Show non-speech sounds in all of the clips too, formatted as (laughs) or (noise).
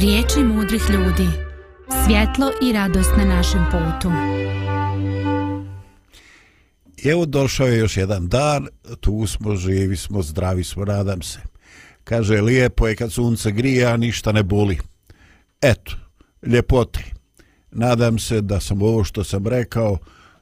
Riječi mudrih ljudi. Svjetlo i radost na našem putu. Evo došao je još jedan dan, tu smo, živi smo, zdravi smo, nadam se. Kaže, lijepo je kad sunce grije, a ništa ne boli. Eto, ljepote. Nadam se da sam ovo što sam rekao,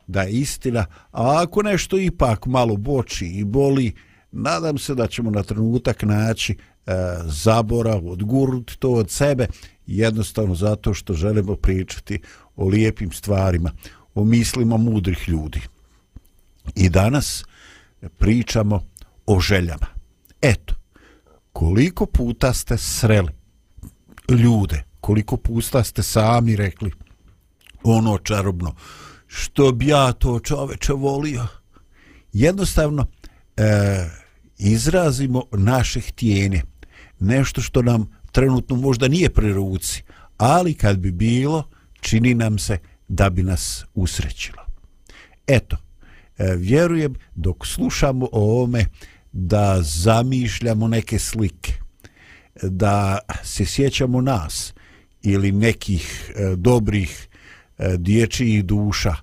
da je istina, a ako nešto ipak malo boči i boli, nadam se da ćemo na trenutak naći e, zabora, odgurnuti to od sebe, jednostavno zato što želimo pričati o lijepim stvarima, o mislima mudrih ljudi. I danas pričamo o željama. Eto, koliko puta ste sreli ljude, koliko puta ste sami rekli ono čarobno, što bi ja to čoveče volio. Jednostavno, e, izrazimo naše htjenje, nešto što nam trenutno možda nije pri ruci, ali kad bi bilo, čini nam se da bi nas usrećilo. Eto, e, vjerujem dok slušamo o ome da zamišljamo neke slike, da se sjećamo nas ili nekih e, dobrih e, dječjih duša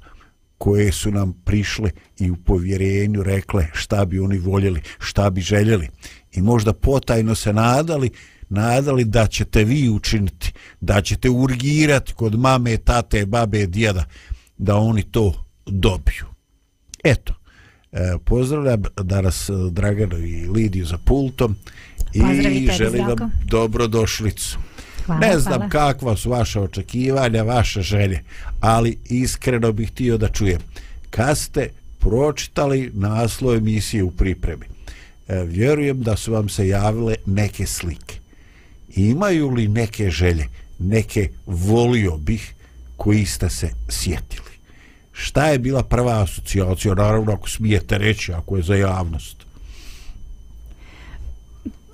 koje su nam prišle i u povjerenju rekle šta bi oni voljeli, šta bi željeli i možda potajno se nadali nadali da ćete vi učiniti, da ćete urgirati kod mame, tate, babe, djeda, da oni to dobiju. Eto, e, pozdravljam danas Draganu i Lidiju za pultom i želim vam dobrodošlicu. Hvala, ne znam hvala. kakva su vaše očekivanja, vaše želje, ali iskreno bih htio da čujem. Kad ste pročitali naslov emisije u pripremi, e, E, vjerujem da su vam se javile neke slike. Imaju li neke želje, neke volio bih koji ste se sjetili? Šta je bila prva asocijacija, naravno ako smijete reći, ako je za javnost?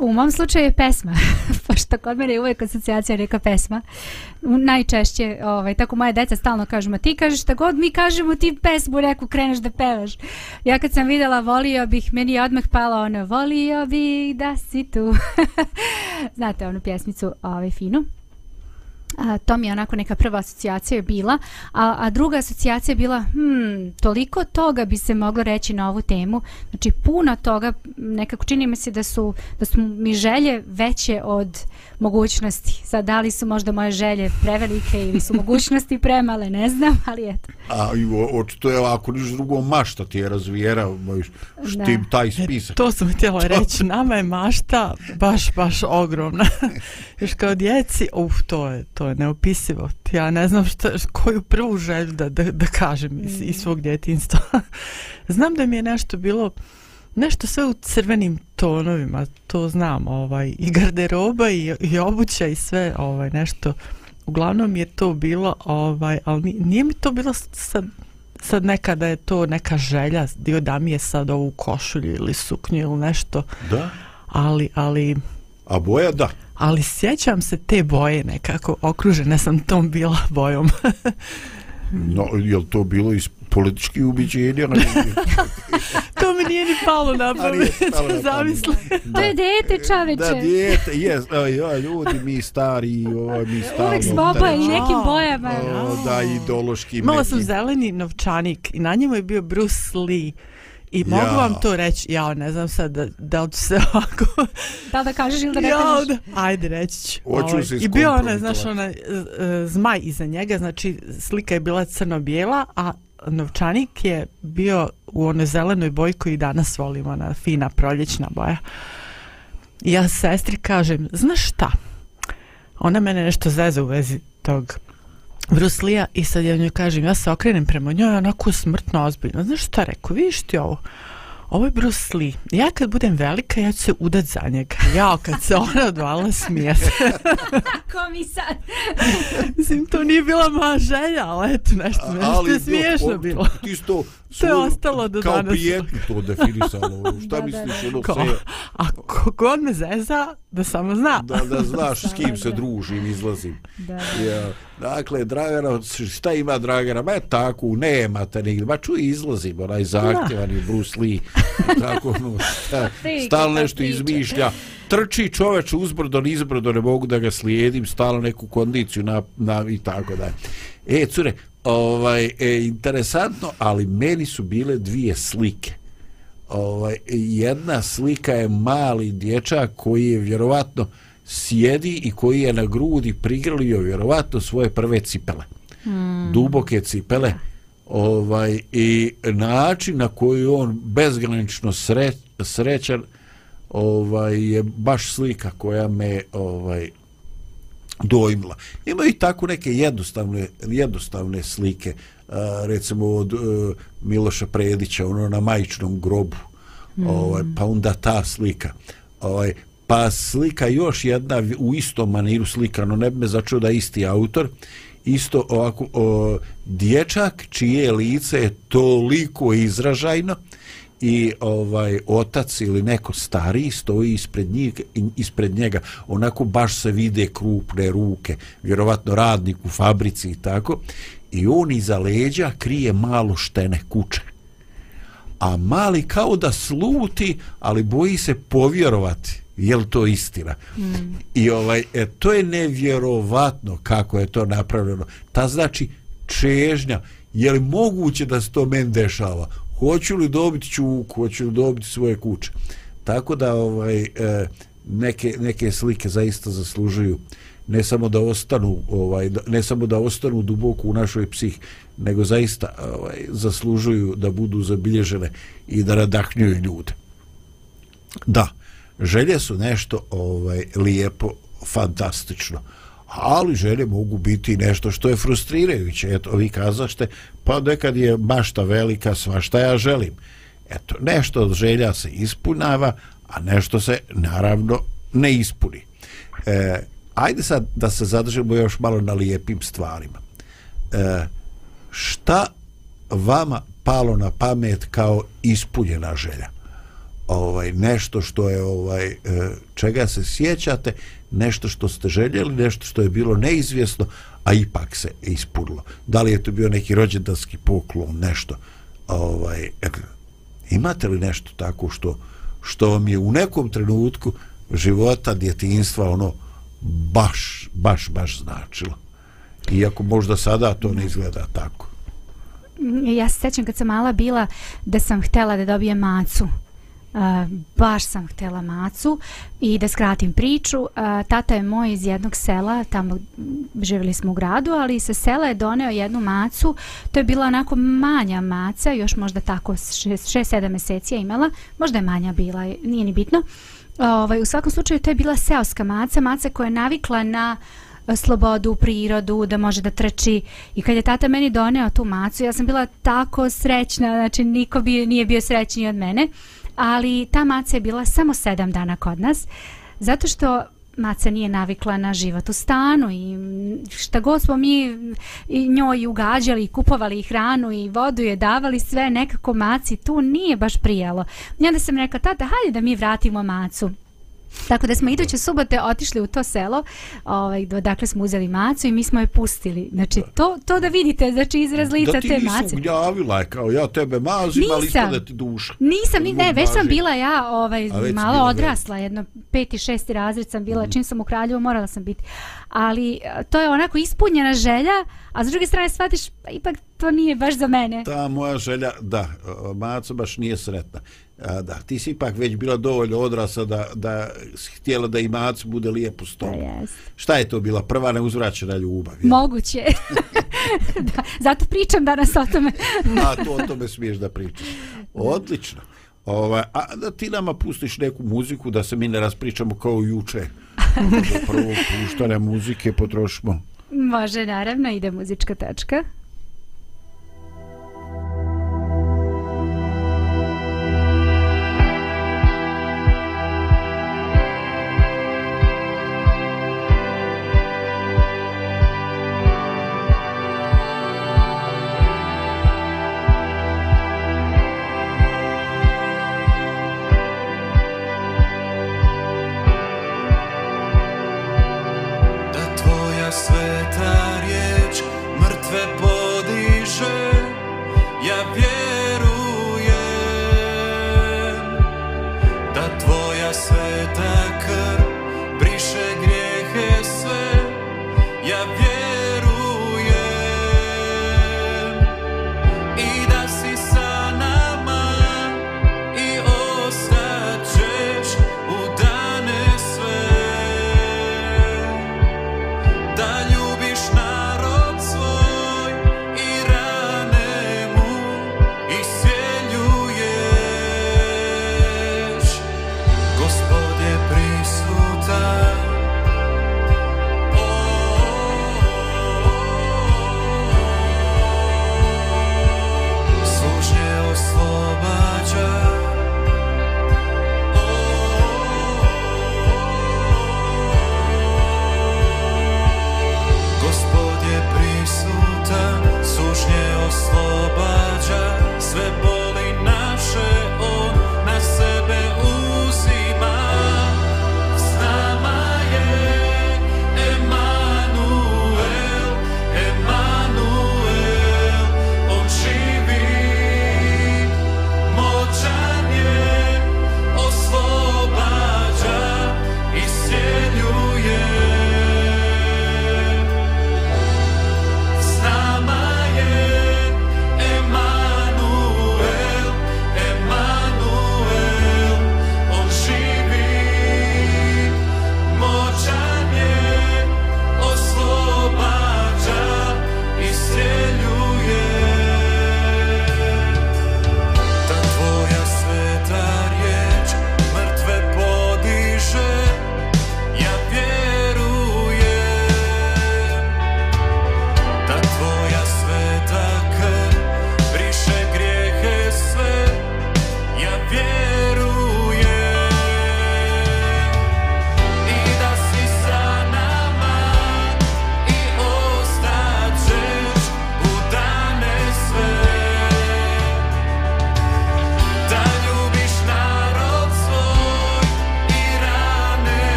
U mom slučaju je pesma, (laughs) pošto kod mene je uvijek asocijacija neka pesma. Najčešće, ovaj, tako moje deca stalno kažu, ma ti kažeš šta god mi kažemo, ti pesmu neku kreneš da pevaš. Ja kad sam vidjela volio bih, meni je odmah pala ono, volio bih da si tu. (laughs) Znate onu pjesmicu, ovaj, finu. A, to mi je onako neka prva asocijacija je bila, a, a druga asocijacija je bila, hmm, toliko toga bi se moglo reći na ovu temu, znači puno toga, nekako čini mi se da su, da su mi želje veće od mogućnosti. Sad, da li su možda moje želje prevelike ili su mogućnosti (laughs) premale, ne znam, ali eto. A i očito je ako niš drugo mašta ti je razvijera, štim taj spisak. E, to sam htjela (laughs) to... reći, nama je mašta baš, baš ogromna. (laughs) Još kao djeci, uf, to je, to je neopisivo. Ja ne znam šta, koju prvu želju da, da, da kažem iz, iz svog djetinstva. (laughs) znam da mi je nešto bilo nešto sve u crvenim tonovima, to znam, ovaj, i garderoba i, i obuća i sve, ovaj, nešto, uglavnom je to bilo, ovaj, ali nije mi to bilo sad, sad nekada je to neka želja, dio da mi je sad ovu košulju ili suknju ili nešto, da, ali, ali, a boja da, ali sjećam se te boje nekako, okružene sam tom bila bojom. (laughs) no, je to bilo iz politički ubiđenja. (laughs) (laughs) to mi nije ni palo na pamet. Zamisli. To je dete, čaveče. Da, dete, jes. Ja, ljudi, mi stari, o, mi stari. Uvijek smo oboje i nekim bojama. O, da, ideološki. Imala sam zeleni novčanik i na njemu je bio Bruce Lee. I mogu ja. vam to reći, ja ne znam sad da, da li se (laughs) ovako... da da kažeš ili da ne kažeš? Ja, ajde reći ću. Hoću se ovaj, I bio ona, znaš, ona, uh, zmaj iza njega, znači slika je bila crno-bijela, a novčanik je bio u onoj zelenoj boji koju danas volimo, na fina proljećna boja. I ja sestri kažem, znaš šta? Ona mene nešto zeze u vezi tog Bruslija i sad ja njoj kažem, ja se okrenem prema njoj, onako smrtno ozbiljno. Znaš šta rekao, vidiš ti ovo? ovo je Bruce Lee. Ja kad budem velika, ja ću se udat za njega. (laughs) Ja, kad se ona odvala smije se. (laughs) Ko mi sad? Mislim, to nije bila moja želja, ali eto, nešto, nešto je smiješno bilo. Ti to, To je ostalo do kao danas. prijetno to definisalo. Šta Da, da, misliš, da. ono Ko? se... A kogod me zeza, da samo zna. Da, da znaš s (laughs) kim se Da. družim, izlazim. Da. Ja, dakle, Dragana, šta ima Dragana? Ma tako, nemate nigdje. Ma čuj, izlazim, onaj zahtjevan je Bruce Lee. (laughs) Tako, no, šta, Prika stalno ta nešto izmišlja. Trči čoveč uzbrdo, nizbrdo, ne mogu da ga slijedim, stalno neku kondiciju na, na, i tako da. E, cure, ovaj, e, interesantno, ali meni su bile dvije slike. Ovaj, jedna slika je mali dječak koji je vjerovatno sjedi i koji je na grudi prigrlio vjerovatno svoje prve cipele. Mm. Duboke cipele. Ovaj, I način na koji on bezgranično sre, srećan ovaj, je baš slika koja me ovaj, dojmila. Ima i tako neke jednostavne, jednostavne slike, a, recimo od uh, Miloša Predića, ono na majičnom grobu, mm. ovaj, pa onda ta slika. Ovaj, pa slika još jedna u istom maniru slika, no ne bi me začuo da isti autor, isto ovako, o, dječak čije lice je toliko izražajno i ovaj otac ili neko stariji stoji ispred njega, ispred njega. Onako baš se vide krupne ruke vjerovatno radnik u fabrici i tako. I on iza leđa krije malo štene kuće. A mali kao da sluti ali boji se povjerovati. Je li to istina? Mm. i ovaj e, to je nevjerovatno kako je to napravljeno. Ta znači čežnja. Je li moguće da se to men dešava hoću li dobiti čuku hoću li dobiti svoje kuće? Tako da ovaj e, neke, neke slike zaista zaslužuju ne samo da ostanu ovaj ne samo da ostanu duboko u našoj psih nego zaista ovaj zaslužuju da budu zabilježene i da nadahnjuju ljude. Da želje su nešto ovaj lijepo fantastično ali želje mogu biti nešto što je frustrirajuće. Eto vi kazašte pa nekad je mašta velika svašta ja želim. Eto nešto od želja se ispunjava a nešto se naravno ne ispuni. E, ajde sad da se zadržimo još malo na lijepim stvarima. E, šta vama palo na pamet kao ispunjena želja? Ovaj nešto što je ovaj e, čega se sjećate nešto što ste željeli nešto što je bilo neizvjesno a ipak se ispunilo. Da li je to bio neki rođendanski poklon nešto ovaj e, imate li nešto tako što što vam je u nekom trenutku života djetinstva ono baš baš baš značilo? Iako možda sada to ne izgleda tako. Ja se sećam kad sam mala bila da sam htjela da dobijem macu. Baš sam htjela macu i da skratim priču. Tata je moj iz jednog sela tamo živjeli smo u gradu ali sa sela je doneo jednu macu. To je bila onako manja maca još možda tako 6-7 meseci je imala. Možda je manja bila nije ni bitno. Ovaj, u svakom slučaju to je bila seoska maca maca koja je navikla na slobodu, prirodu, da može da trči. I kad je tata meni doneo tu macu ja sam bila tako srećna znači niko bi, nije bio srećniji od mene ali ta maca je bila samo sedam dana kod nas zato što maca nije navikla na život u stanu i šta god smo mi i njoj ugađali i kupovali i hranu i vodu je davali sve nekako maci tu nije baš prijalo. I onda sam rekla tata hajde da mi vratimo macu. Tako da smo iduće subote otišli u to selo, ovaj, dakle smo uzeli macu i mi smo je pustili. Znači, to, to da vidite, znači izraz lica da ti te nisi mace. ugnjavila kao ja tebe mazim ali Nisam. ispada ti duša Nisam, ni, ne, već sam bila ja ovaj, već malo odrasla, jedno peti, šesti razred sam bila, mm. čim sam u Kraljevu morala sam biti. Ali e, to je onako ispunjena želja, a s druge strane shvatiš, pa ipak to nije baš za mene. ta moja želja, da, o, Maco baš nije sretna. A, da, ti si ipak već bila dovoljno odrasla da, da si htjela da i Maco bude lijepo s jest. Šta je to bila prva neuzvraćena ljubav? je? Moguće. (laughs) da, zato pričam danas o tome. (laughs) A to o tome smiješ da pričaš. Odlično. Ova, a da ti nama pustiš neku muziku da se mi ne raspričamo kao juče. Do prvog puštanja muzike potrošimo. Može, naravno, ide muzička tačka.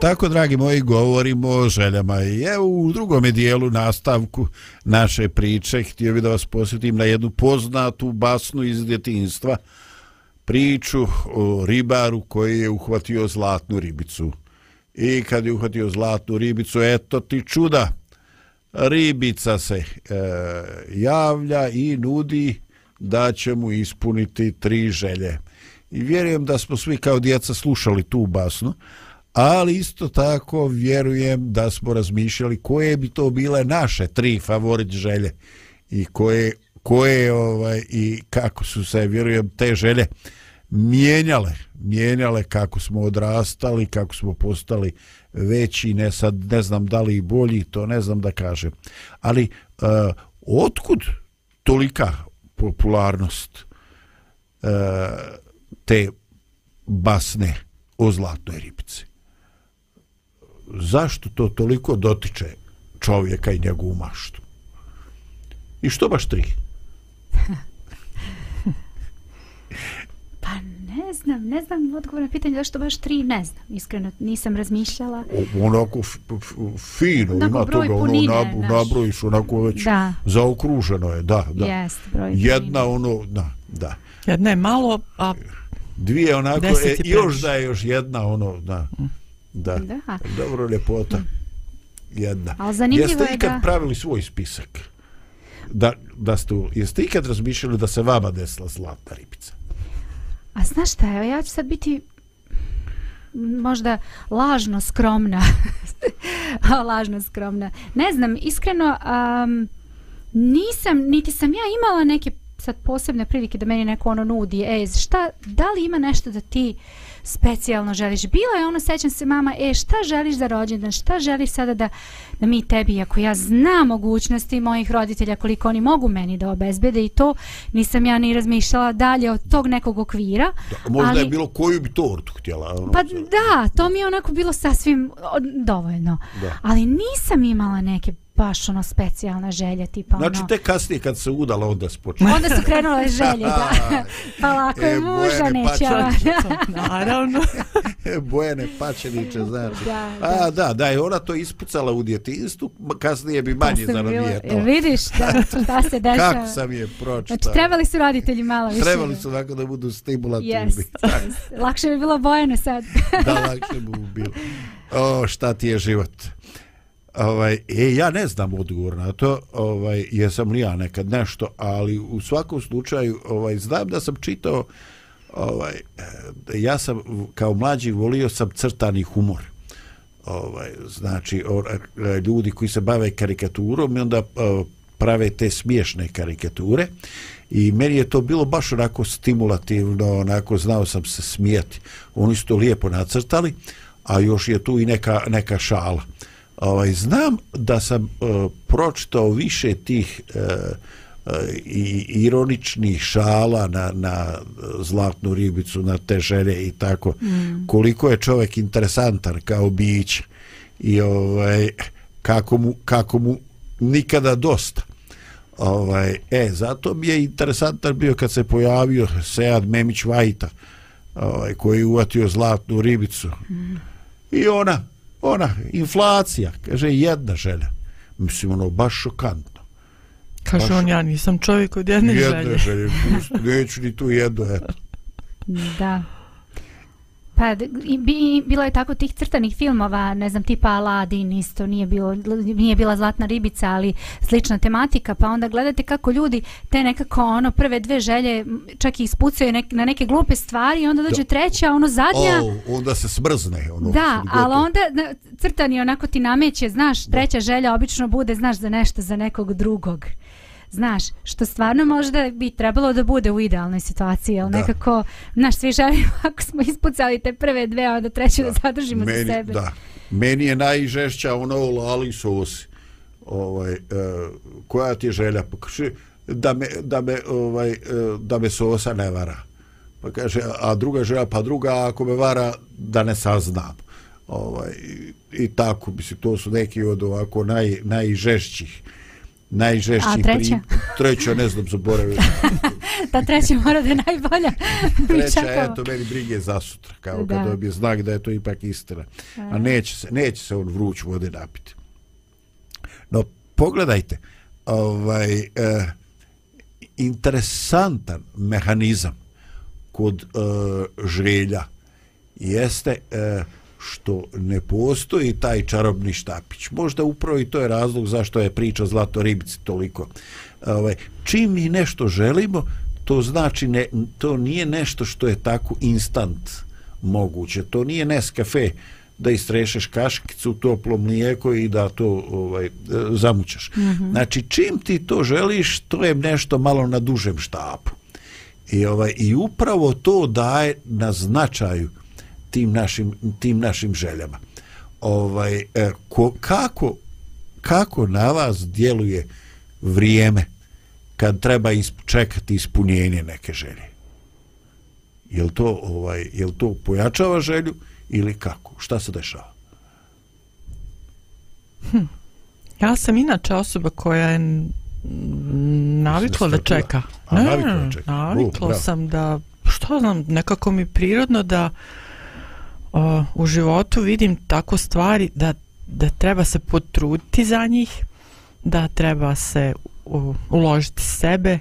Tako, dragi moji, govorimo o željama. I evo u drugom dijelu nastavku naše priče htio bih da vas posjetim na jednu poznatu basnu iz djetinstva. Priču o ribaru koji je uhvatio zlatnu ribicu. I kad je uhvatio zlatnu ribicu, eto ti čuda. Ribica se e, javlja i nudi da će mu ispuniti tri želje. I vjerujem da smo svi kao djeca slušali tu basnu ali isto tako vjerujem da smo razmišljali koje bi to bile naše tri favorit želje i koje, koje ovaj, i kako su se, vjerujem, te želje mijenjale, mijenjale kako smo odrastali, kako smo postali veći, ne sad ne znam da li i bolji, to ne znam da kažem. Ali uh, otkud tolika popularnost uh, te basne o zlatnoj ribici? Zašto to toliko dotiče čovjeka i njegovu maštu? I što baš tri? (laughs) pa ne znam, ne znam odgovor na pitanje zašto baš tri, ne znam. Iskreno, nisam razmišljala. O, onako fino, onako ima toga, punine, ono, nab, nabrojiš, onako već da. zaokruženo je, da, da. Jest, broj Jedna, ono, da, da. Jedna je malo, a dvije onako, e, još da je još jedna, ono, da. Mm. Da. da. Dobro ljepota. Mm. Jedna. Ali zanimljivo jeste je ikad da... pravili svoj spisak? Da, da ste, jeste ikad razmišljali da se vama desila zlatna ribica? A znaš šta, evo ja ću sad biti možda lažno skromna. (laughs) lažno skromna. Ne znam, iskreno um, nisam, niti sam ja imala neke sad posebne prilike da meni neko ono nudi, e, šta, da li ima nešto da ti uh, specijalno želiš. Bila je ono, sećam se mama, e šta želiš za rođendan, šta želiš sada da, da mi tebi, ako ja znam mogućnosti mojih roditelja, koliko oni mogu meni da obezbede i to, nisam ja ni razmišljala dalje od tog nekog okvira. Da, možda ali, je bilo koju bi tortu htjela. Ono, pa da, to mi je onako bilo sasvim dovoljno. Da. Ali nisam imala neke baš ono specijalna želja tipa znači, ono... Znači te kasnije kad se udala onda spočela. Onda su krenule želje, da. (laughs) pa lako je e, muža neće. (laughs) Naravno. Bojene pačeniće, znači. Da, da. A da, da je ona to ispucala u djetinstvu, kasnije bi manje zarovijetala. Vidiš, da, šta se (laughs) dešava. Kako sam je pročitao. Znači trebali su roditelji malo više. Trebali su tako da budu stimulativni. Yes, yes. Lakše bi bilo Bojene sad. da, lakše bi bilo. O, šta ti je život? Ovaj, e, ja ne znam odgovor na to, ovaj, jesam li ja nekad nešto, ali u svakom slučaju ovaj, znam da sam čitao, ovaj, e, ja sam kao mlađi volio sam crtani humor. Ovaj, znači, e, ljudi koji se bave karikaturom i onda o, prave te smiješne karikature i meni je to bilo baš onako stimulativno, onako znao sam se smijeti. Oni su to lijepo nacrtali, a još je tu i neka, neka šala ovaj znam da sam uh, pročitao više tih uh, uh, i ironičnih šala na, na zlatnu ribicu, na te želje i tako, mm. koliko je čovjek interesantan kao bić i ovaj, kako, mu, kako mu nikada dosta. Ovaj, e, zato mi je interesantan bio kad se pojavio Sead Memić Vajta, ovaj, koji je uvatio zlatnu ribicu. Mm. I ona, ona, inflacija, kaže, jedna želja. Mislim, ono, baš šokantno. Kaže baš... on, ja nisam čovjek od jedne, jedne želje. Jedne želje, neću ni tu jednu, eto. Da. Pa bi, bilo je tako tih crtanih filmova, ne znam, tipa Aladdin isto, nije, bilo, nije bila Zlatna ribica, ali slična tematika, pa onda gledate kako ljudi te nekako ono prve dve želje čak i ispucaju nek, na neke glupe stvari i onda dođe treća, ono zadnja. O, onda se smrzne. Ono, da, ali onda crtani onako ti nameće, znaš, treća želja obično bude, znaš, za nešto, za nekog drugog znaš, što stvarno možda bi trebalo da bude u idealnoj situaciji, ali nekako, znaš, svi želimo (laughs) ako smo ispucali te prve dve, a onda treću da, da zadržimo meni, za sebe. Da, meni je najžešća ono lali sosi, ovaj, uh, koja ti je želja, pokaži, da me, da me, ovaj, uh, da me sosa ne vara. Pa kaže, a druga želja, pa druga, ako me vara, da ne saznam. Ovaj, i, i tako, mislim, to su neki od ovako naj, najžešćih najžešći A treća? prim- treća ne znam zaboravio (laughs) Ta treća mora da je najbolja. (laughs) Treća eto meni brige za sutra kao Da. kad dobije znak da je to ipak istina a neće se, neće se on vruć vode napiti no pogledajte ovaj e, interesantan mehanizam kod e, želja jeste e, što ne postoji taj čarobni štapić. Možda upravo i to je razlog zašto je priča Zlato ribici toliko. Ovaj, čim mi nešto želimo, to znači ne, to nije nešto što je tako instant moguće. To nije Nescafe da istrešeš kaškicu u toplo mlijeko i da to ovaj zamućaš. Mm -hmm. Znači čim ti to želiš, to je nešto malo na dužem štapu. I ovaj i upravo to daje na značaju tim našim tim našim željama. Ovaj e, ko, kako kako na vas djeluje vrijeme kad treba isp, čekati ispunjenje neke želje? Jel to ovaj jel to pojačava želju ili kako? Šta se dešava? Ja sam inače osoba koja je navikla da čeka. A, navikla da čeka. Navikla U, sam da, što znam, nekako mi prirodno da u životu vidim tako stvari da, da treba se potruditi za njih, da treba se u, uložiti sebe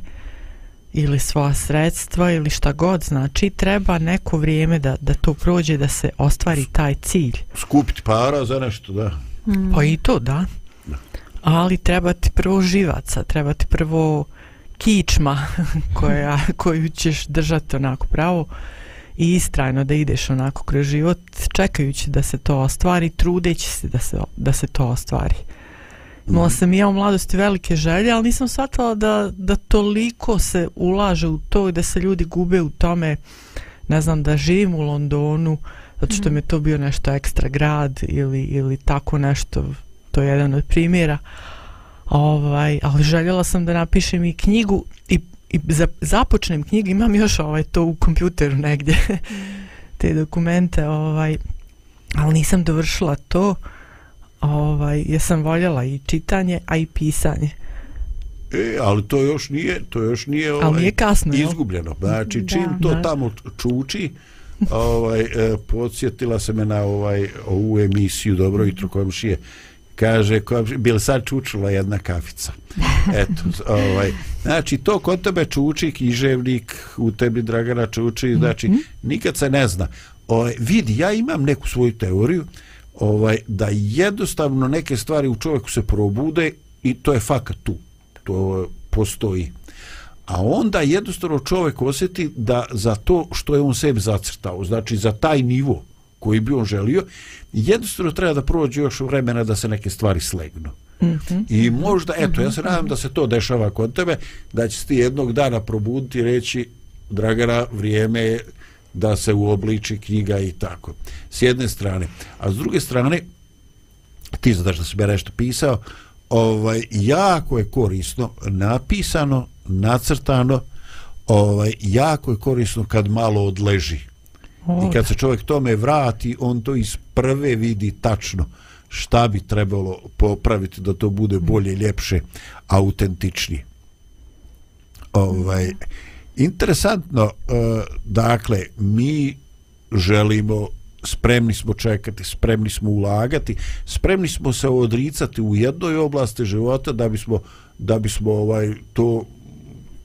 ili svoja sredstva ili šta god, znači treba neko vrijeme da, da to prođe, da se ostvari taj cilj. Skupiti para za nešto, da. Mm. Pa i to, da. Ali treba ti prvo živaca, treba ti prvo kičma (laughs) koja, koju ćeš držati onako pravo i istrajno da ideš onako kroz život čekajući da se to ostvari, trudeći se da se, da se to ostvari. Imala sam i ja u mladosti velike želje, ali nisam shvatila da, da toliko se ulaže u to i da se ljudi gube u tome, ne znam, da živim u Londonu, zato što mi je to bio nešto ekstra grad ili, ili tako nešto, to je jedan od primjera. Ovaj, ali željela sam da napišem i knjigu i, i za, započnem knjigu, imam još ovaj to u kompjuteru negdje, (laughs) te dokumente, ovaj, ali nisam dovršila to. Ovaj, ja sam voljela i čitanje, a i pisanje. E, ali to još nije, to još nije ovaj, Ali nije kasno, izgubljeno. Znači, Da. čim to Da. tamo čuči, ovaj, e, podsjetila se me na ovaj, ovu emisiju Dobro jutro komšije, kaže, bil sad čučula jedna kafica. (laughs) Eto, ovaj, znači, to kod tebe čuči, književnik, u tebi Dragana čuči, znači, nikad se ne zna. Ovaj, vidi, ja imam neku svoju teoriju, ovaj, da jednostavno neke stvari u čovjeku se probude i to je fakat tu. To postoji. A onda jednostavno čovjek osjeti da za to što je on sebi zacrtao, znači za taj nivo koji bi on želio, jednostavno treba da prođe još vremena da se neke stvari slegnu. Mhm. I možda, eto, ja se nadam da se to dešava kod tebe, da će ti jednog dana probuditi i reći, Dragana, vrijeme je da se uobliči knjiga i tako. S jedne strane. A s druge strane, ti znaš da sam ja nešto pisao, ovaj, jako je korisno napisano, nacrtano, ovaj, jako je korisno kad malo odleži. I kad se čovjek tome vrati, on to iz prve vidi tačno šta bi trebalo popraviti da to bude bolje, ljepše, autentičnije. Ovaj, interesantno, uh, dakle, mi želimo spremni smo čekati, spremni smo ulagati, spremni smo se odricati u jednoj oblasti života da bismo da bismo ovaj to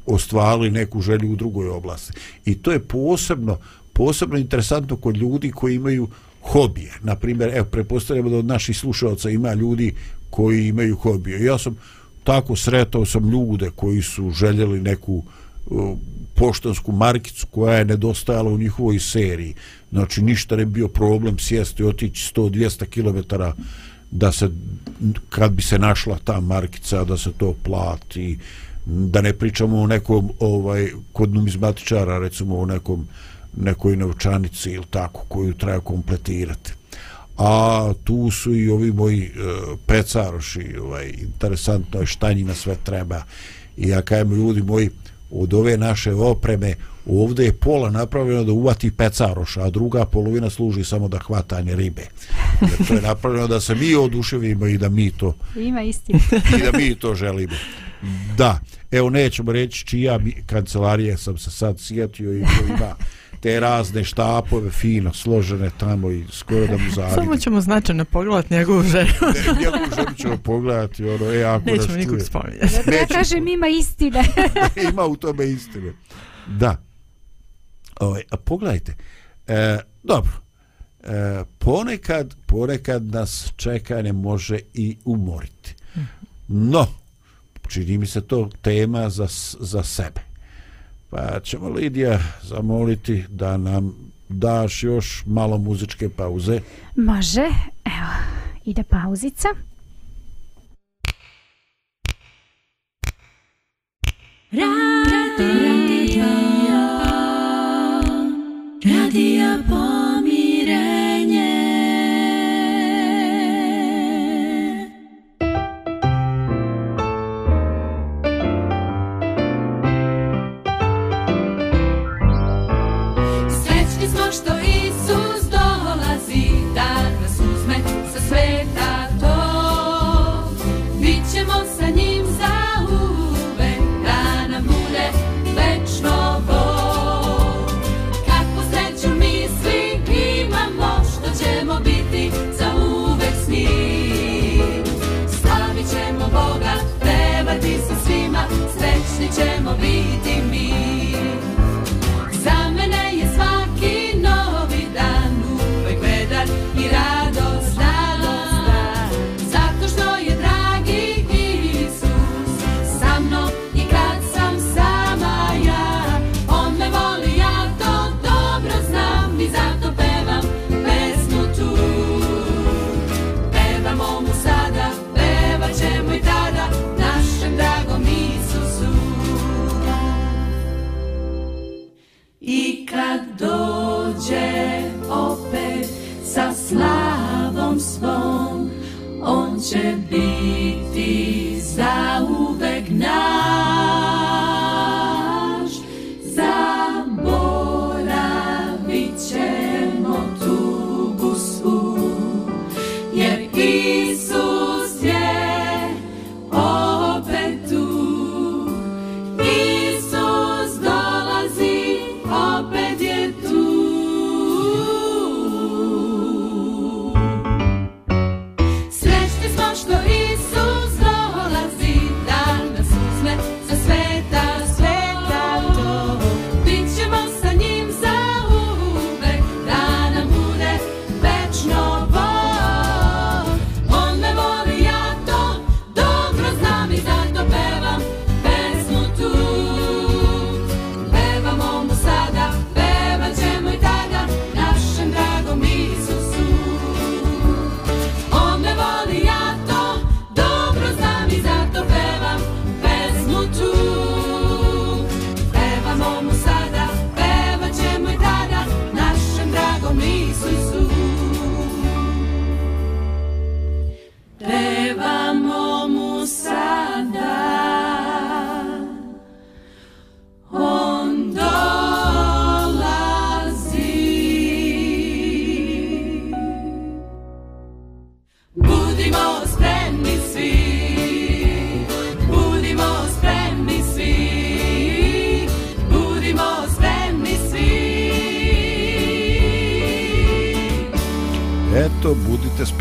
ostvarili neku želju u drugoj oblasti. I to je posebno posebno interesantno kod ljudi koji imaju hobije. Na primjer, evo, prepostavljamo da od naših slušalaca ima ljudi koji imaju hobije. Ja sam tako sretao sam ljude koji su željeli neku uh, poštansku markicu koja je nedostajala u njihovoj seriji. Znači, ništa ne bio problem sjesti i otići 100-200 km da se, kad bi se našla ta markica, da se to plati, da ne pričamo o nekom, ovaj, kod numizmatičara, recimo o nekom, nekoj novčanici ili tako, koju treba kompletirati. A tu su i ovi moji uh, pecaroši, ovaj, interesantno je šta njima sve treba. I ja kajem ljudi moji, od ove naše opreme ovdje je pola napravljeno da uvati pecaroša a druga polovina služi samo da hvatanje ribe Jer to je napravljeno da se mi oduševimo i da mi to Ima istina. i da mi to želimo da, evo nećemo reći čija mi, kancelarije sam se sad sjetio i ima te razne štapove fino složene tamo i skoro da mu (laughs) zavidim Samo ćemo značajno pogledati njegovu ženu. Ne, njegovu ženu ćemo pogledati, ono, e, ako nas Nećemo nikog čuje. spominjati. Ja kažem ima istine. (laughs) Ima u tome istine. Da. Ovaj, a pogledajte, e, dobro, e, ponekad, ponekad nas čekanje može i umoriti. No, čini mi se to tema za, za sebe. Pa ćemo Lidija zamoliti da nam daš još malo muzičke pauze. Može. Evo, ide pauzica. Radio, radio srećni ćemo biti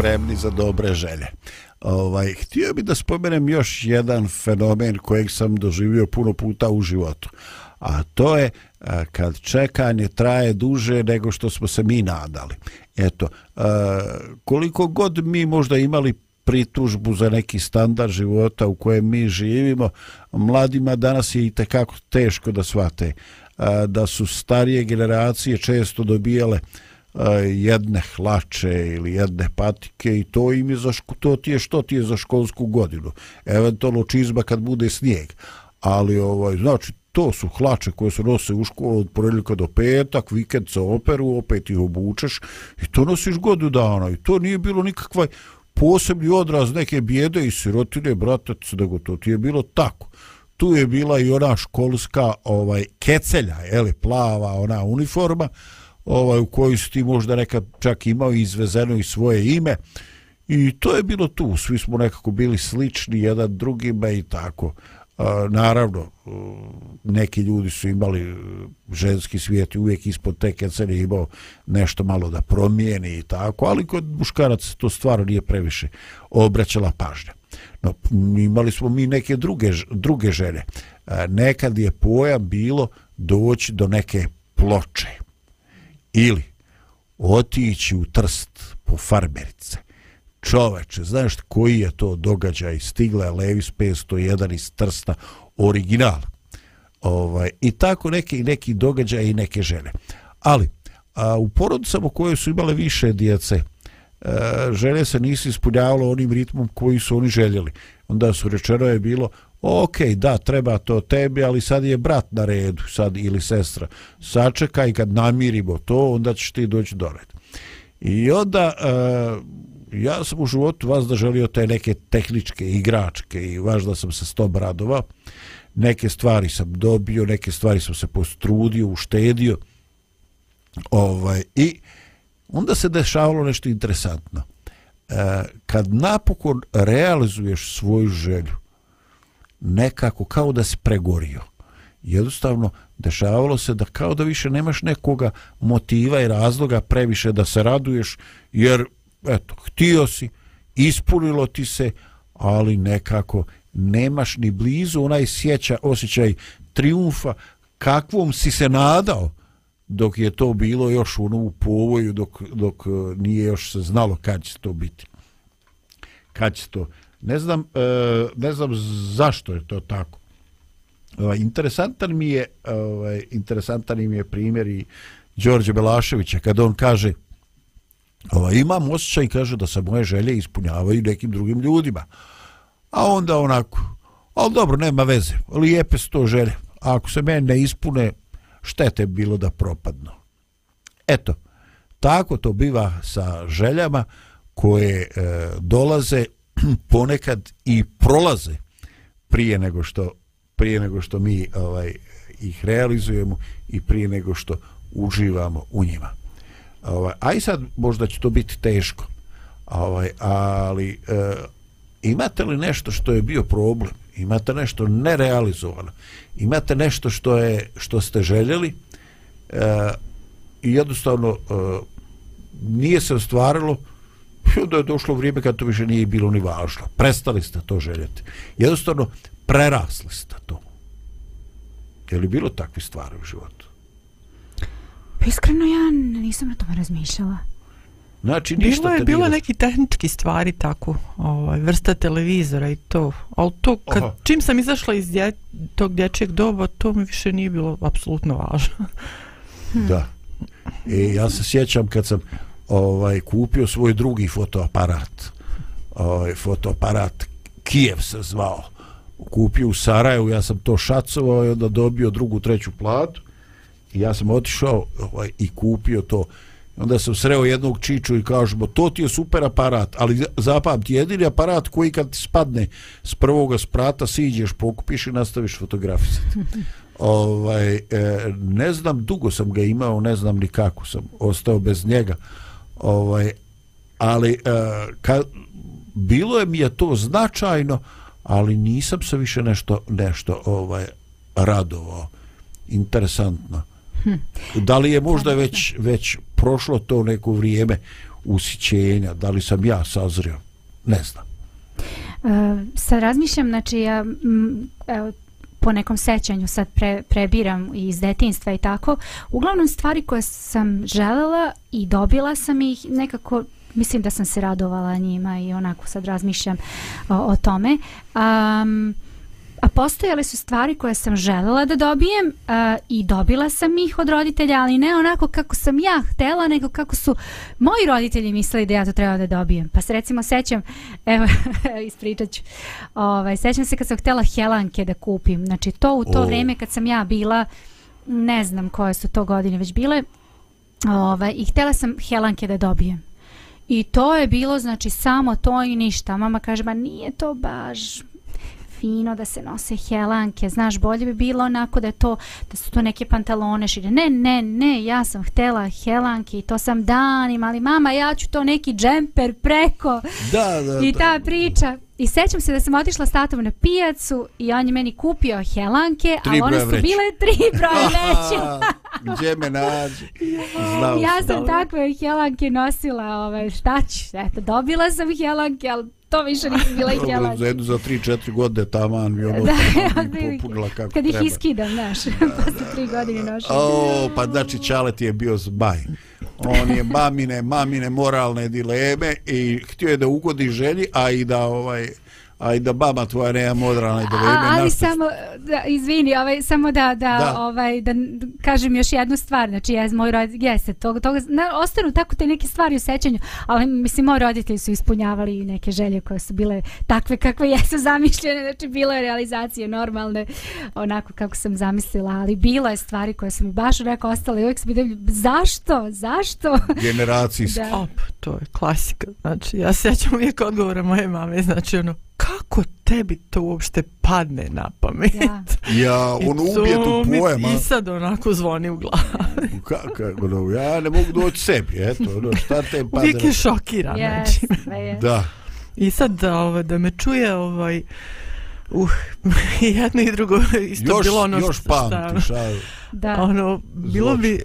spremni za dobre želje. Ovaj, htio bih da spomenem još jedan fenomen kojeg sam doživio puno puta u životu. A to je a, kad čekanje traje duže nego što smo se mi nadali. Eto, a, koliko god mi možda imali pritužbu za neki standard života u kojem mi živimo, mladima danas je i tekako teško da shvate a, da su starije generacije često dobijale a, E, jedne hlače ili jedne patike i to im je za ško, to ti je što ti je za školsku godinu. Eventualno čizma kad bude snijeg. Ali ovaj znači to su hlače koje se nose u školu od ponedjeljka do petak, vikend se operu, opet ih obučeš i to nosiš godinu dana i to nije bilo nikakva posebni odraz neke bijede i sirotine, bratac, nego to ti je bilo tako. tu je bila i ona školska ovaj kecelja, je li, plava ona uniforma, ovaj u kojoj su ti možda nekad čak imao izvezeno i svoje ime. I to je bilo tu, svi smo nekako bili slični jedan drugima i tako. A, naravno, neki ljudi su imali e, ženski svijet i uvijek ispod te kecelje imao nešto malo da promijeni i tako, ali kod muškaraca to stvarno nije previše obraćala pažnja. No, imali smo mi neke druge, druge žene. A, nekad je pojam bilo doći do neke ploče ili otići u trst po farmerice čoveče, znaš koji je to događaj, stigla je Levis 501 iz Trsta, original. Ovaj, I tako neki, neki događaj i neke žene. Ali, a, u porodicama koje su imale više djece, a, žene se nisu ispunjavale onim ritmom koji su oni željeli. Onda su rečeno je bilo, ok, da, treba to tebi, ali sad je brat na redu, sad ili sestra. Sačekaj, kad namirimo to, onda ćeš ti doći do red. I onda, a, ja sam u životu vas da želio te neke tehničke igračke i vaš da sam se s tom radova. Neke stvari sam dobio, neke stvari sam se postrudio, uštedio. Ovaj, I onda se dešavalo nešto interesantno. E, kad napokon realizuješ svoju želju, nekako kao da si pregorio, jednostavno dešavalo se da kao da više nemaš nekoga motiva i razloga previše da se raduješ, jer eto, htio si, ispunilo ti se, ali nekako nemaš ni blizu onaj sjeća, osjećaj triumfa kakvom si se nadao dok je to bilo još ono u povoju, dok, dok e, nije još se znalo kad će to biti. Kad će to. Ne znam, e, ne znam zašto je to tako. Ovaj, interesantan mi je ovaj, interesantan mi je primjer i Đorđe Belaševića kad on kaže ovaj, imam osjećaj, kaže, da se moje želje ispunjavaju nekim drugim ljudima. A onda onako, ali dobro, nema veze, lijepe su to želje. A ako se mene ne ispune, štete bilo da propadnu. Eto, tako to biva sa željama koje e, dolaze (clears throat) ponekad i prolaze prije nego što prije nego što mi ovaj ih realizujemo i prije nego što uživamo u njima. Ovaj, aj sad možda će to biti teško. Ovaj, ali e, imate li nešto što je bio problem? Imate nešto nerealizovano? Imate nešto što je što ste željeli? E, I jednostavno e, nije se ostvarilo i onda je došlo vrijeme kad to više nije bilo ni važno. Prestali ste to željeti. Jednostavno prerasli ste to. Je li bilo takve stvari u životu? Pa iskreno ja nisam na tome razmišljala. Znači, ništa bilo je te bilo nije- neki tehnički stvari tako, ovaj vrsta televizora i to. Al to kad Aha. čim sam izašla iz dje, tog dječjeg doba, to mi više nije bilo apsolutno važno. Da. I ja se sjećam kad sam ovaj kupio svoj drugi fotoaparat. Ovaj fotoaparat Kijev se zvao. Kupio u Sarajevu, ja sam to šacovao i onda dobio drugu, treću platu. I ja sam otišao ovaj, i kupio to. I onda sam sreo jednog čiču i kažemo, to ti je super aparat, ali zapamti, jedini aparat koji kad ti spadne s prvoga sprata, siđeš, pokupiš i nastaviš fotografisati (laughs) ovaj, e, ne znam, dugo sam ga imao, ne znam ni kako sam ostao bez njega. Ovaj, ali e, ka, bilo je mi je to značajno, ali nisam se više nešto nešto ovaj radovao. Interesantno. Da li je možda već već prošlo to neko vrijeme usićenja, da li sam ja sazrio? Ne znam. Uh, sad razmišljam, znači ja m, evo, po nekom sećanju sad pre, prebiram iz detinstva i tako, uglavnom stvari koje sam želela i dobila sam ih nekako mislim da sam se radovala njima i onako sad razmišljam o, o tome. Um, a postojale su stvari koje sam želela da dobijem uh, i dobila sam ih od roditelja, ali ne onako kako sam ja htela, nego kako su moji roditelji mislili da ja to treba da dobijem. Pa se recimo sećam, evo, (laughs) ispričat ću, ovaj, sećam se kad sam htela helanke da kupim, znači to u to O. vrijeme kad sam ja bila, ne znam koje su to godine već bile, ovaj, i htela sam helanke da dobijem. I to je bilo, znači, samo to i ništa. Mama kaže, ma nije to baš fino da se nose helanke, znaš, bolje bi bilo onako da je to, da su to neke pantalone šire. Ne, ne, ne, ja sam htela helanke i to sam danima, ali mama, ja ću to neki džemper preko Da, da, (laughs) i da. ta priča. I sećam se da sam otišla s tatom na pijacu i on je meni kupio helanke, Tri ali one su vreće. bile tri (laughs) broje veće. (laughs) Gdje me nađe? Znao Ja sam. takve helanke nosila, ovaj, šta ću, eto, dobila sam helanke, ali to više nisu bile Dobro, za helanke. jednu za 3-4 godine taman (laughs) mi ono Da, taman mi otprilike. popunila kako Kad ih treba. iskidam, znaš, (laughs) posle tri godine nošenja. O, pa znači Čalet je bio zbaj. On je mamine, mamine moralne dileme i htio je da ugodi želji, a i da ovaj a i da baba tvoja nema moralne dileme. A, ali na što- samo, da, izvini, ovaj, samo da, da, Da. ovaj, da kažem još jednu stvar, znači ja, moj roditelj, jeste, toga, toga, na, ostanu tako te neke stvari u sećanju, ali mislim, moji roditelji su ispunjavali i neke želje koje su bile takve kakve jesu zamišljene, znači bilo je realizacije normalne, onako kako sam zamislila, ali bilo je stvari koje su mi baš onako ostale i uvijek sam zašto, zašto? generacijski. Da. Op, to je klasika. Znači, ja se sjećam uvijek odgovora moje mame, znači ono, kako tebi to uopšte padne na pamet? Ja. Ja, on ubije tu mi pojema. I sad onako zvoni u glavu. Kako, ono, ja ne mogu doći sebi, eto, ono, šta te pada. Uvijek je šokiran. Yes, Znači. sve je. Da, I sad da, ovaj, da me čuje ovaj, Uh, (laughs) jedno i drugo isto još, bilo ono još što, šta, pamtiš, a, Da. ono, bilo bi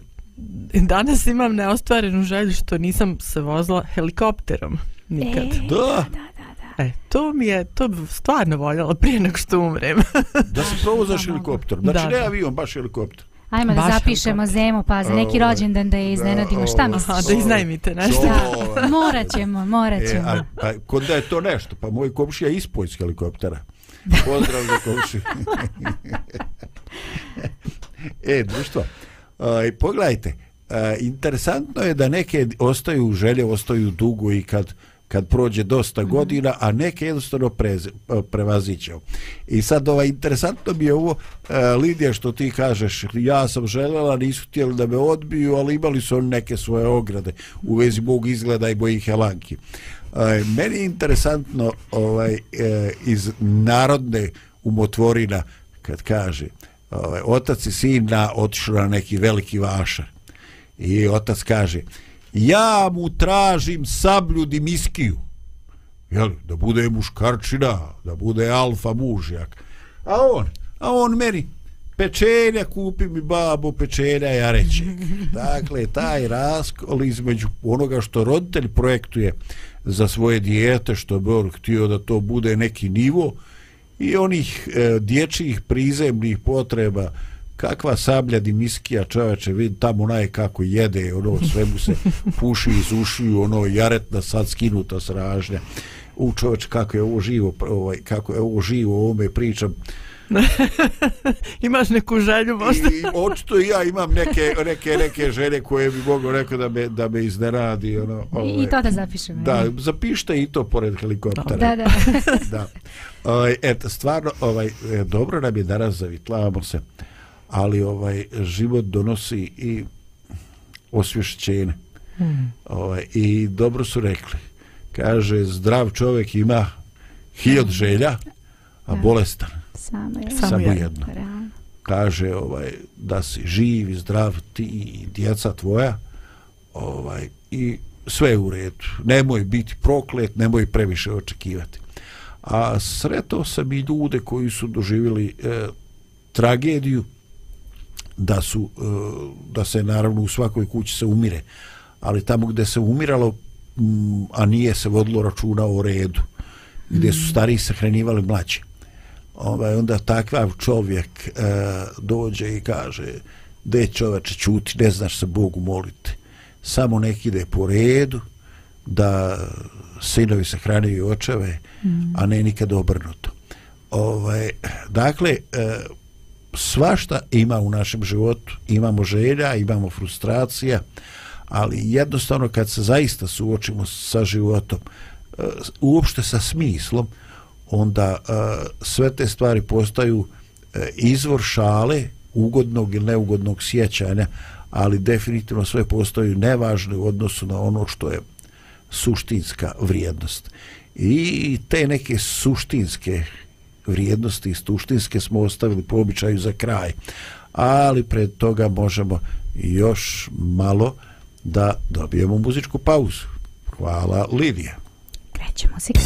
danas imam neostvarenu želju što nisam se vozila helikopterom nikad. E, Da. da, da, da. E, to mi je, to bi stvarno voljela prije nego što umrem. (laughs) da se provozaš Da, helikopterom. Znači, Da, ne avion, baš helikopter. Ajmo da Baš zapišemo helikopter. Zemu, pa za neki Ovaj, rođendan da je iznenadimo. Šta ovaj, misliš? Aha, da iznajmite nešto. Da, (laughs) morat ćemo, morat E, ćemo. a, a kod da je to nešto, pa moj komšija ispoj iz helikoptera. Pozdrav za komšiju. (laughs) e, društvo, a, pogledajte, a, interesantno je da neke ostaju želje, ostaju dugo i kad kad prođe dosta godina, a neke jednostavno preze, prevazićeo. I sad ovaj, interesantno mi je ovo, e, Lidija, što ti kažeš, ja sam želela, nisu htjeli da me odbiju, ali imali su oni neke svoje ograde u vezi mog izgleda i mojih helanki. E, meni je interesantno ovaj, e, iz narodne umotvorina kad kaže ovaj, otac i sin na, otišao na neki veliki vašar i otac kaže ja mu tražim sablju dimiskiju jel, da bude muškarčina da bude alfa mužjak a on, a on meni pečenja, kupi mi babo pečenja jareće. (laughs) Dakle, taj raskol između onoga što roditelj projektuje za svoje dijete, što bi on htio da to bude neki nivo, i onih e, dječjih prizemnih potreba, kakva sablja dimiskija čoveče, vidi tamo onaj kako jede, ono sve mu se puši iz ušiju, ono jaretna sad skinuta sražnja. U čoveč kako je ovo živo, ovaj, kako je ovo živo, o ovome pričam, (laughs) Imaš neku želju možda? I očito i ja imam neke, neke, neke želje koje bi mogu rekao da me, da me iznenadi. Ono, I, I to da zapišemo. Da, je. zapišite i to pored helikoptera. da, da. (laughs) da. Ovaj, eto, stvarno, ovaj, e, dobro nam je danas zavitlavamo se, ali ovaj život donosi i osvješćenje. Hmm. Ovaj, I dobro su rekli. Kaže, zdrav čovjek ima hiljad želja, a bolestan Samo je. Samo samo jedno. jedno. Realno. kaže ovaj da si živ i zdrav ti i djeca tvoja ovaj i sve je u redu nemoj biti proklet nemoj previše očekivati a sretao sam i ljude koji su doživjeli e, tragediju da su e, da se naravno u svakoj kući se umire. Ali tamo gdje se umiralo m, a nije se vodilo računa o redu gdje su stariji sahranjivali mlađe. Ovaj, onda takav čovjek e, dođe i kaže de čoveče čuti, ne znaš se Bogu moliti. Samo nek ide po redu da sinovi se hraniju očeve mm. a ne nikad obrnuto. Ovaj, dakle e, svašta ima u našem životu. Imamo želja, imamo frustracija ali jednostavno kad se zaista suočimo sa životom e, uopšte sa smislom onda e, sve te stvari postaju e, izvor šale ugodnog ili neugodnog sjećanja ali definitivno sve postaju nevažne u odnosu na ono što je suštinska vrijednost. I te neke suštinske vrijednosti suštinske smo ostavili po običaju za kraj. Ali pred toga možemo još malo da dobijemo muzičku pauzu. Hvala Lidija. Kreće muzika.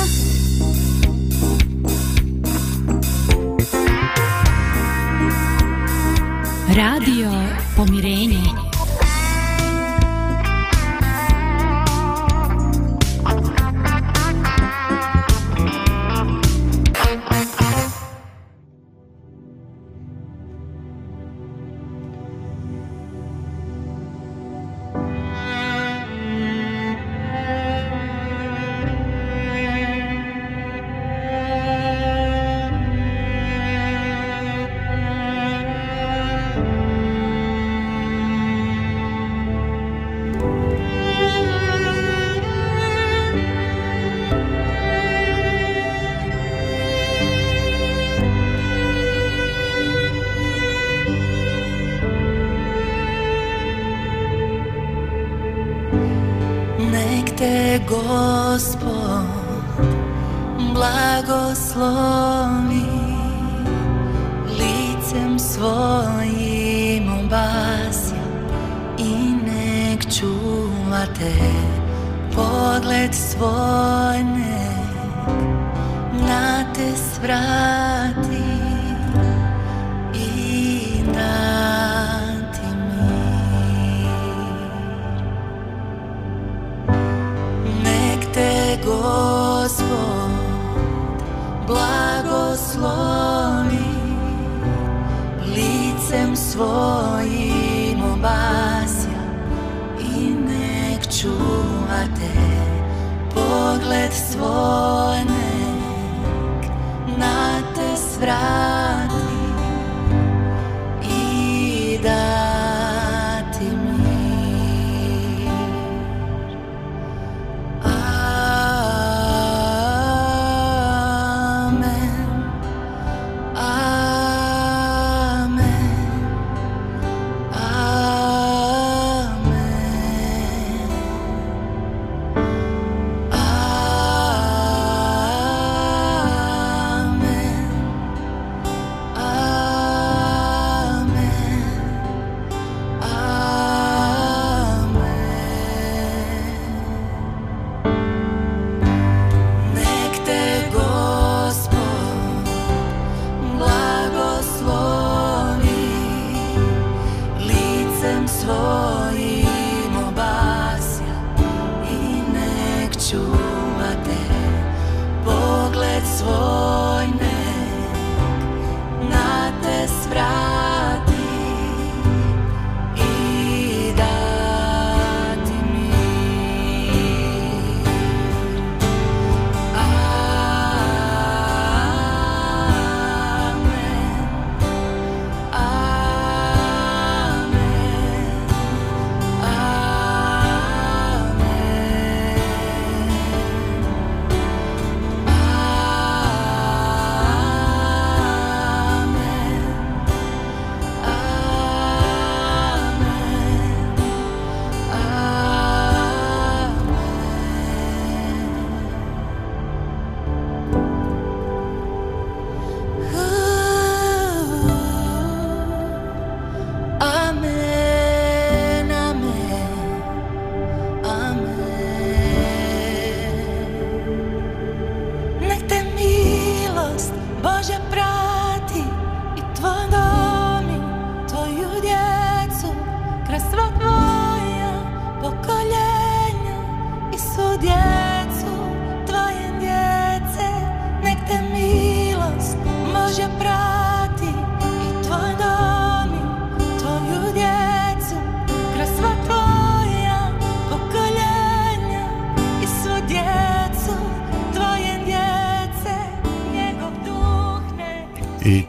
Radio Pomirenje. Gospod blagoslovi licem svojim obasja i nek čuva te pogled svoj nek. Na te svrati svojim obasja i nek čuva te pogled svoj nek na te svrati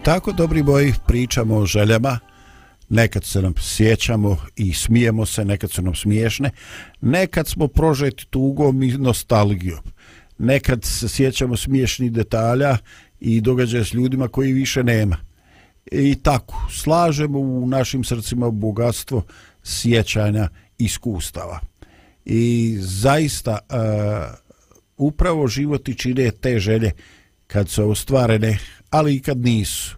tako, dobri moji, pričamo o željama. Nekad se nam sjećamo i smijemo se, nekad su nam smiješne. Nekad smo prožeti tugom i nostalgijom. Nekad se sjećamo smiješnih detalja i događaja s ljudima koji više nema. I tako, slažemo u našim srcima bogatstvo sjećanja iskustava. I zaista, uh, upravo život i čine te želje kad su ostvarene, ali i kad nisu,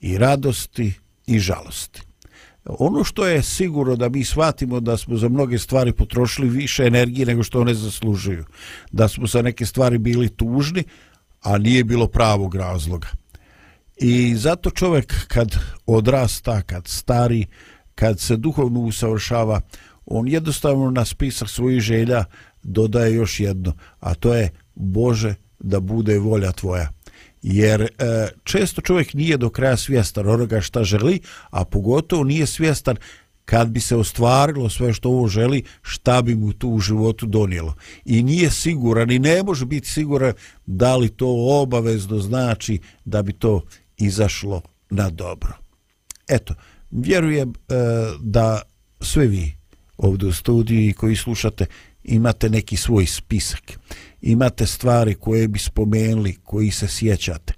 i radosti i žalosti. Ono što je sigurno da mi shvatimo da smo za mnoge stvari potrošili više energije nego što one zaslužuju. Da smo za neke stvari bili tužni, a nije bilo pravog razloga. I zato čovjek kad odrasta, kad stari, kad se duhovno usavršava, on jednostavno na spisak svojih želja dodaje još jedno, a to je Bože da bude volja tvoja. Jer e, često čovjek nije do kraja svjestan onoga šta želi, a pogotovo nije svjestan kad bi se ostvarilo sve što ovo želi, šta bi mu tu u životu donijelo. I nije siguran i ne može biti siguran da li to obavezno znači da bi to izašlo na dobro. Eto, vjerujem e, da sve vi ovdje u studiju i koji slušate imate neki svoj spisak. Imate stvari koje bi spomenuli, koji se sjećate.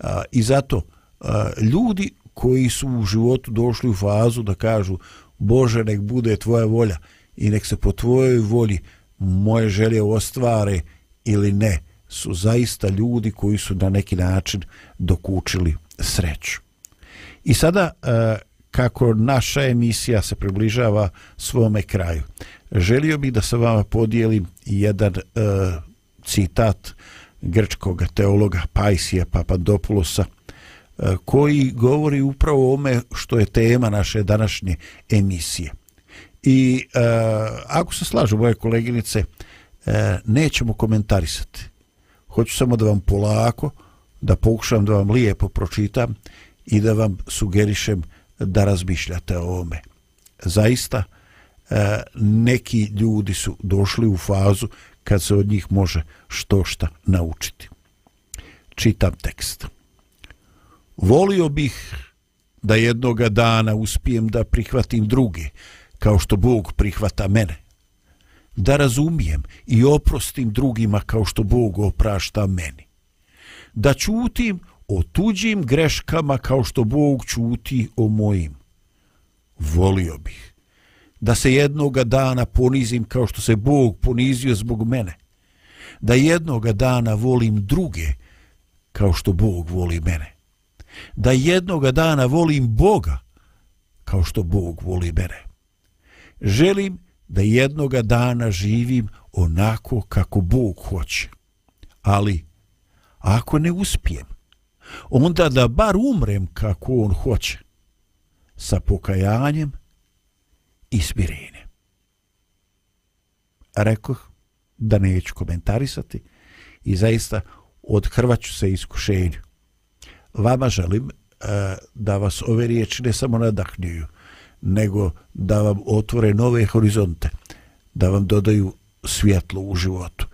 A, I zato a, ljudi koji su u životu došli u fazu da kažu Bože nek bude tvoja volja i nek se po tvojoj volji moje želje ostvare ili ne su zaista ljudi koji su na neki način dokučili sreću. I sada kako naša emisija se približava svome kraju. Želio bih da sa vama podijelim jedan uh, citat grčkog teologa Paisija Papadopoulosa e, koji govori upravo o ome što je tema naše današnje emisije. I e, ako se slažu moje koleginice, e, nećemo komentarisati. Hoću samo da vam polako, da pokušam da vam lijepo pročitam i da vam sugerišem da razmišljate o ome. Zaista, e, neki ljudi su došli u fazu kad se od njih može što šta naučiti. Čitam tekst. Volio bih da jednoga dana uspijem da prihvatim druge, kao što Bog prihvata mene. Da razumijem i oprostim drugima kao što Bog oprašta meni. Da čutim o tuđim greškama kao što Bog čuti o mojim. Volio bih da se jednoga dana ponizim kao što se Bog ponizio zbog mene. Da jednoga dana volim druge kao što Bog voli mene. Da jednoga dana volim Boga kao što Bog voli mene. Želim da jednoga dana živim onako kako Bog hoće. Ali, ako ne uspijem, onda da bar umrem kako on hoće, sa pokajanjem i. Rekoh da neću komentarisati i zaista odhrvaću se iskušenju. Vama želim e, da vas ove riječi ne samo nadahnjuju, nego da vam otvore nove horizonte, da vam dodaju svjetlo u životu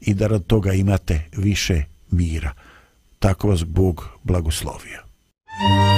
i da rad toga imate više mira tako vas Bog blagoslovio. Thank